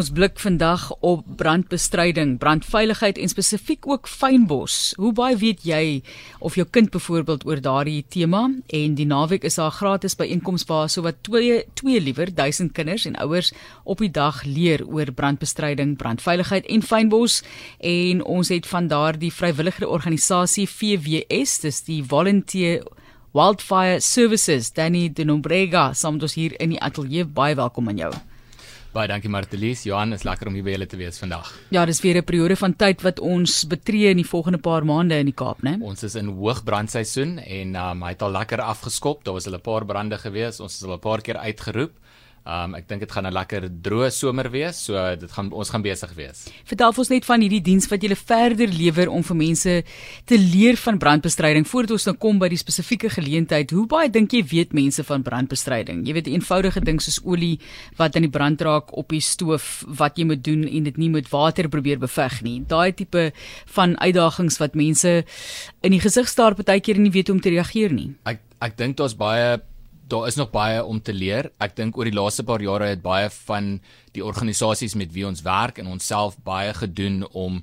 Ons blik vandag op brandbestryding, brandveiligheid en spesifiek ook fynbos. Hoe baie weet jy of jou kind byvoorbeeld oor daardie tema? En die naweek is daar gratis byeenkoms waar sowat 2 2 liewer 1000 kinders en ouers op die dag leer oor brandbestryding, brandveiligheid en fynbos. En ons het van daardie vrywillige organisasie VWS, dis die Volunteer Wildfire Services, Danny De Nombrega, saam met ons hier in die ateljee. Baie welkom aan jou. Baie dankie Martelies. Johan, is lekker om hier by julle te wees vandag. Ja, dis weer 'n periode van tyd wat ons betree in die volgende paar maande in die Kaap, né? Ons is in hoogbrandsseisoen en um, hy het al lekker afgeskop. Daar was 'n paar brande gewees. Ons is al 'n paar keer uitgeroep. Um ek dink dit gaan 'n lekker droë somer wees, so dit gaan ons gaan besig wees. Vertel ons net van hierdie diens wat julle verder lewer om vir mense te leer van brandbestryding voordat ons nou kom by die spesifieke geleentheid. Hoe baie dink jy weet mense van brandbestryding? Jy weet 'n eenvoudige ding soos olie wat aan die brand raak op die stoof, wat jy moet doen en dit nie met water probeer beveg nie. Daai tipe van uitdagings wat mense in die gesig staar partykeer en nie weet hoe om te reageer nie. Ek ek dink daar's baie daar is nog baie om te leer. Ek dink oor die laaste paar jare het baie van die organisasies met wie ons werk en onsself baie gedoen om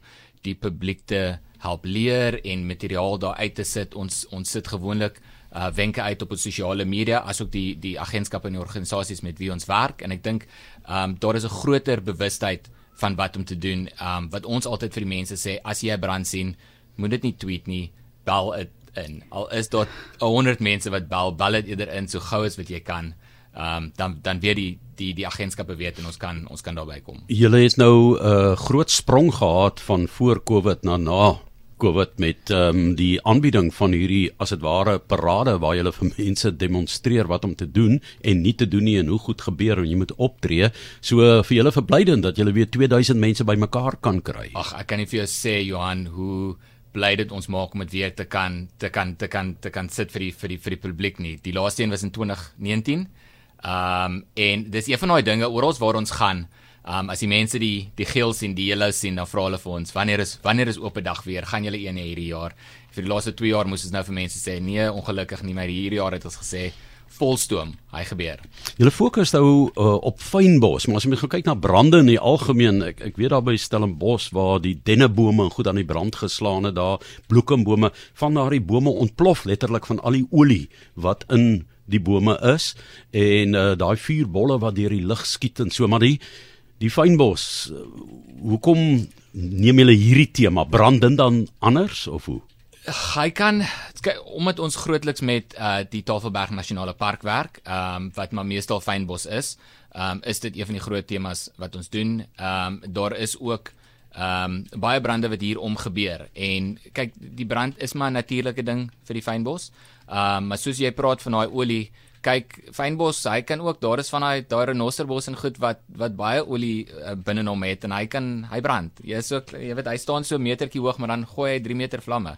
die publiek te help leer en materiaal daar uit te sit. Ons ons sit gewoonlik uh wenke uit op op sosiale media asook die die agentskappe en die organisasies met wie ons werk en ek dink um daar is 'n groter bewustheid van wat om te doen. Um wat ons altyd vir die mense sê, as jy 'n brand sien, moet dit nie tweet nie, bel 'n in. Al is daar 100 mense wat bel, bel dit eerder in so gou as wat jy kan. Ehm um, dan dan weer die die die agentskappe weet en ons kan ons kan daarby kom. Julle het nou 'n uh, groot sprong gehad van voor Covid na na Covid met ehm um, die aanbieding van hierdie as dit ware parade waar jy vir mense demonstreer wat om te doen en nie te doen nie en hoe goed gebeur en jy moet optree. So uh, vir julle verblydend dat julle weer 2000 mense bymekaar kan kry. Ag, ek kan nie vir jou sê Johan hoe bly dit ons maak om dit weer te kan te kan te kan te kan sit vir die vir die vir die publiek nie. Die laaste een was in 2019. Ehm um, en dis een van daai dinge oral waar ons gaan. Ehm um, as die mense die die geel sien, die yellow sien, dan vra hulle vir ons, wanneer is wanneer is oop dag weer? Gaan julle een hierdie jaar? Vir die laaste 2 jaar moes ons nou vir mense sê, nee, ongelukkig nie, maar hierdie jaar het ons gesê volstoom. Hy gebeur. Julle fokus nou uh, op fynbos, maar as jy gaan kyk na brande in die algemeen, ek ek weet daar by Stellenbos waar die dennebome goed aan die brand geslaan het, daar bloekombome, van daardie bome ontplof letterlik van al die olie wat in die bome is en uh, daai vuurbolle wat deur die lug skiet en so maar die die fynbos uh, hoekom neem julle hierdie tema brandend dan anders of hoe hy kan omdat ons grootliks met uh die Tafelberg Nasionale Park werk, ehm um, wat maar meestal fynbos is, ehm um, is dit een van die groot temas wat ons doen. Ehm um, daar is ook ehm um, baie brande wat hier om gebeur en kyk die brand is maar 'n natuurlike ding vir die fynbos. Ehm um, maar soos jy praat van daai olie kyk fynbos hy kan ook daar is van daai daai renosterbos en goed wat wat baie olie uh, binne hom het en hy kan hy brand jy is ook jy weet hy staan so 'n metertjie hoog maar dan gooi hy 3 meter vlamme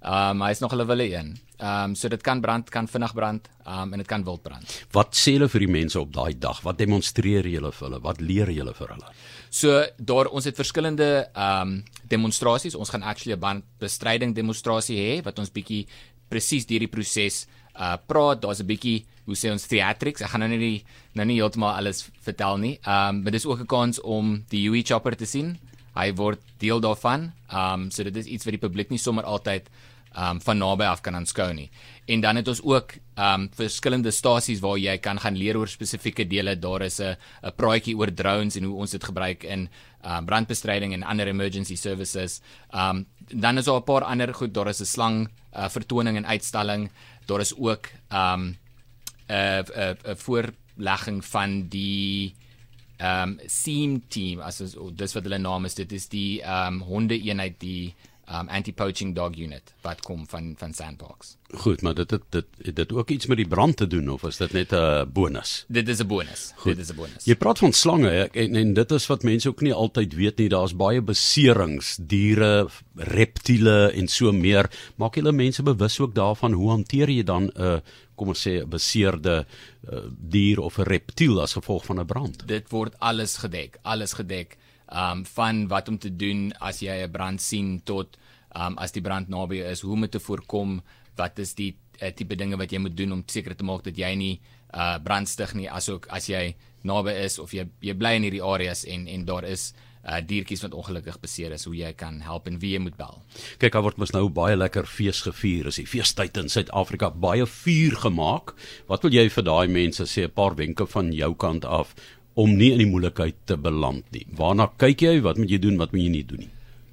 Ehm um, hy is nog hulle wille een. Ehm um, so dit kan brand, kan vinnig brand, ehm um, en dit kan wild brand. Wat sê hulle vir die mense op daai dag? Wat demonstreer julle vir hulle? Wat leer julle vir hulle? So daar ons het verskillende ehm um, demonstrasies. Ons gaan actually 'n brandbestryding demonstrasie hê wat ons bietjie presies hierdie proses uh praat. Daar's 'n bietjie hoe sê ons theatrics. Ek gaan nou nie nou nie heeltemal alles vertel nie. Ehm um, maar dis ook 'n kans om die UE chopper te sien. Hy word deel daarvan. Ehm um, so dit is iets wat die publiek nie sommer altyd um van naby af kan aanskou nie. En dan het ons ook um verskillende stasies waar jy kan gaan leer oor spesifieke dele. Daar is 'n 'n praatjie oor drones en hoe ons dit gebruik in um brandbestryding en ander emergency services. Um dan is daar 'n paar ander goed. Daar is 'n slang uh, vertoning en uitstalling. Daar is ook um 'n 'n 'n voorlegging van die um seam team as dis wat hulle naam is. Dit is die um honde eenheid die um anti-poaching dog unit wat kom van van Sandbox. Goed, maar dit dit het dit ook iets met die brand te doen of is dit net 'n bonus? Dit is 'n bonus. Goed. Dit is 'n bonus. Jy praat van slange en en dit is wat mense ook nie altyd weet nie. Daar's baie beserings, diere, reptiele en so meer. Maak julle mense bewus ook daarvan hoe hanteer jy dan 'n uh, kom ons sê 'n beseerde uh, dier of 'n reptiel as gevolg van 'n brand? Dit word alles gedek, alles gedek um van wat om te doen as jy 'n brand sien tot um as die brand naby is, hoe om te voorkom, wat is die uh, tipe dinge wat jy moet doen om seker te maak dat jy nie uh brandstig nie asook as jy naby is of jy jy bly in hierdie areas en en daar is uh diertjies wat ongelukkig beseer is hoe jy kan help en wie jy moet bel. Kyk, daar word mos nou baie lekker fees gevier. Is die feestyd in Suid-Afrika baie vuur gemaak. Wat wil jy vir daai mense sê 'n paar wenke van jou kant af om nie in die moeilikheid te beland nie? Waarna kyk jy? Wat moet jy doen? Wat moet jy nie doen nie?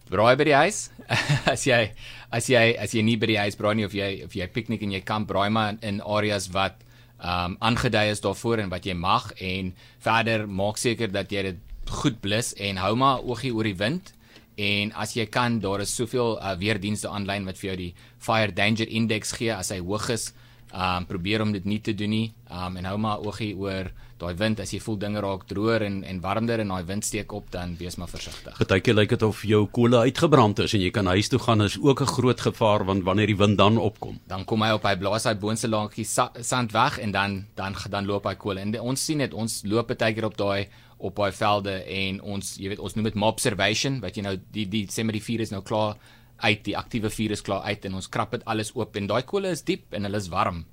Braai by die huis. as jy as jy as jy nie by die huis braai nie of jy of jy piknik en jy kamp braai maar in areas wat um, aangedui is daarvoor en wat jy mag en verder maak seker dat jy dit goed blus en hou maar oogie oor die wind. En as jy kan daar is soveel uh, weerdienste aanlyn wat vir jou die fire danger index gee. As hy hoog is um probeer om dit nie te doen nie um en hou maar oogie oor daai wind as jy voel dinge raak droër en en warmer en daai wind steek op dan wees maar versigtig. Partykeer lyk dit of jou kolle uitgebrand is en jy kan huis toe gaan is ook 'n groot gevaar want wanneer die wind dan opkom. Dan kom hy op hy blaas hy boonste laaggie sa sand weg en dan dan dan loop hy kolle en ons sien dit ons loop partykeer op daai op daai velde en ons jy weet ons noem dit mob observation wat jy nou die die sê maar die vuur is nou klaar uit die aktiewe vuur is klaar uit en ons krap dit alles oop en daai kolle is diep en hulle is warm.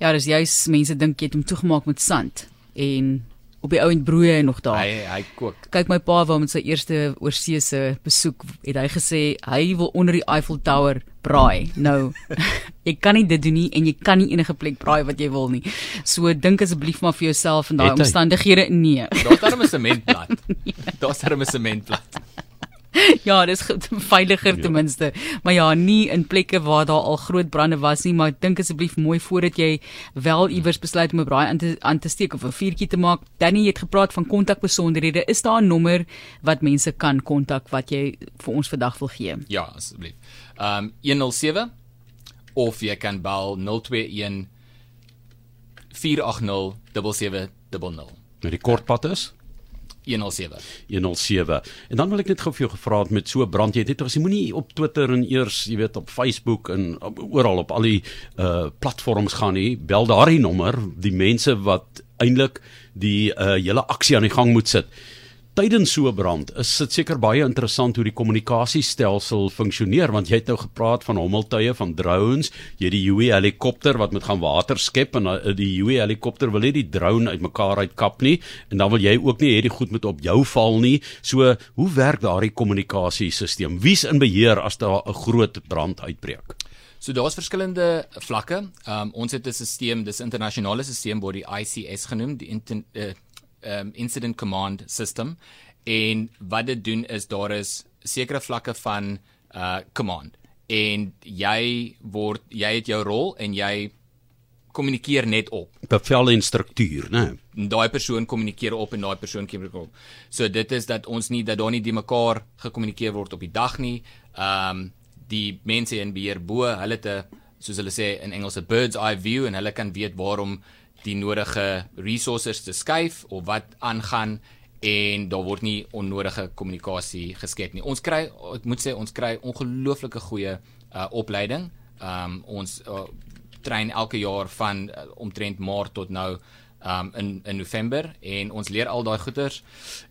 Ja, dis juist mense dink jy het hom toegemaak met sand en op die ouend broeie en nog daar. Hy hy kook. Kyk my pa wou met sy eerste oorseese besoek, het hy gesê hy wil onder die Eiffel Tower braai. Nou, jy kan nie dit doen nie en jy kan nie enige plek braai wat jy wil nie. So dink asseblief maar vir jouself in daai omstandighede nee. Daar's darem 'n sementplat. Daar's darem 'n sementplat. ja, dis veiliger ja. ten minste. Maar ja, nie in plekke waar daar al groot brande was nie, maar dink asseblief mooi voordat jy wel iewers besluit om 'n braai aan te aan te steek of 'n vuurtjie te maak. Danny het gepraat van kontakbesonderhede. Is daar 'n nommer wat mense kan kontak wat jy vir ons vandag wil gee? Ja, asseblief. Ehm um, 107 of jy kan bel 021 480 7700. Nou die kortpad is 107. 107. En dan wil ek net gou vir jou gevra het met so brand jy het net gesê moenie op Twitter en eers jy weet op Facebook en oral op al die uh platforms gaan nie. Bel daardie nommer, die mense wat eintlik die uh hele aksie aan die gang moet sit tydens so 'n brand is dit seker baie interessant hoe die kommunikasiestelsel funksioneer want jy het nou gepraat van hommeltuie van drones jy het die Huey helikopter wat moet gaan water skep en uh, die Huey helikopter wil nie die drone uitmekaar uitkap nie en dan wil jy ook nie hê die goed moet op jou val nie. So hoe werk daardie kommunikasiesisteem? Wie's in beheer as daar 'n groot brand uitbreek? So daar's verskillende vlakke. Um, ons het 'n stelsel, dis internasionale stelsel word die ICS genoem, die inter, uh, um, incident command system. En wat dit doen is daar is sekere vlakke van uh command. En jy word jy het jou rol en jy kommunikeer net op. Bevel en struktuur nê daai persoon kommunikeer op en daai persoon kommunikeer op. So dit is dat ons nie dat daar nie die mekaar gekommunikeer word op die dag nie. Um die mense in beheer bo hulle te soos hulle sê in Engels 'n bird's eye view en hulle kan weet waarom die nodige resources te skuif of wat aangaan en daar word nie onnodige kommunikasie geskep nie. Ons kry ek moet sê ons kry ongelooflike goeie uh, opleiding. Um ons uh, train elke jaar van uh, omtrent Maart tot nou um in in November en ons leer al daai goeters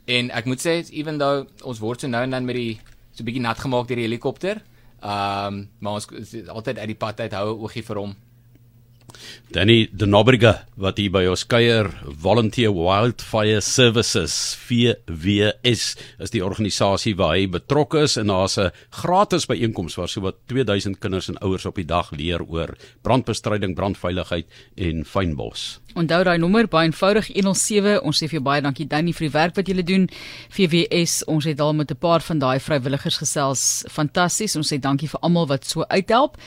en ek moet sê even though ons word so nou en dan met die so bietjie nat gemaak deur die helikopter. Um maar ons altyd uit die pad uit hou oogie vir hom Danny De Nobrega wat hier by ons kuier Volunteer Wildfire Services VWS is die organisasie waar hy betrokke is en daar's 'n gratis byeenkoms waar so wat 2000 kinders en ouers op die dag leer oor brandbestryding, brandveiligheid en fynbos. Onthou daai nommer baie eenvoudig 107. Ons sê vir jou baie dankie Danny vir die werk wat jy doen. VWS, ons het al met 'n paar van daai vrywilligers gesels. Fantasties. Ons sê dankie vir almal wat so uithelp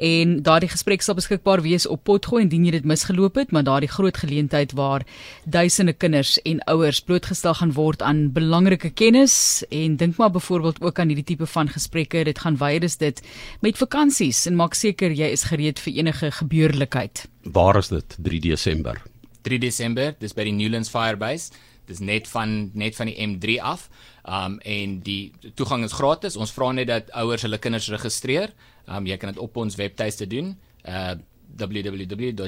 en daardie gesprek sal beskikbaar wees op Potgooi indien jy dit misgeloop het, maar daardie groot geleentheid waar duisende kinders en ouers blootgestel gaan word aan belangrike kennis en dink maar byvoorbeeld ook aan hierdie tipe van gesprekke, dit gaan weier is dit met vakansies en maak seker jy is gereed vir enige gebeurlikheid. Waar is dit 3 Desember? 3 Desember, dis by die Newlands Firebase. Dis net van net van die M3 af. Um en die toegang is gratis. Ons vra net dat ouers hulle kinders registreer. Um jy kan dit op ons webtuiste doen. Uh www.vws.org.za.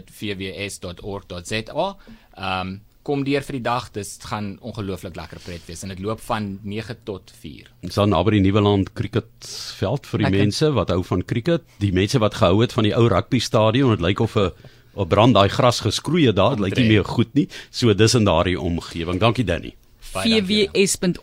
Um kom deur vir die dag. Dit gaan ongelooflik lekker pret wees en dit loop van 9 tot 4. Ons dan naby die Nieuweland cricketveld vir die lekker. mense wat hou van cricket, die mense wat gehou het van die ou rugby stadion. Dit lyk of 'n Op brand daai gras geskroei het daar, dit lyk nie meer goed nie. So dis in daardie omgewing. Dankie Danny. Vws.org.za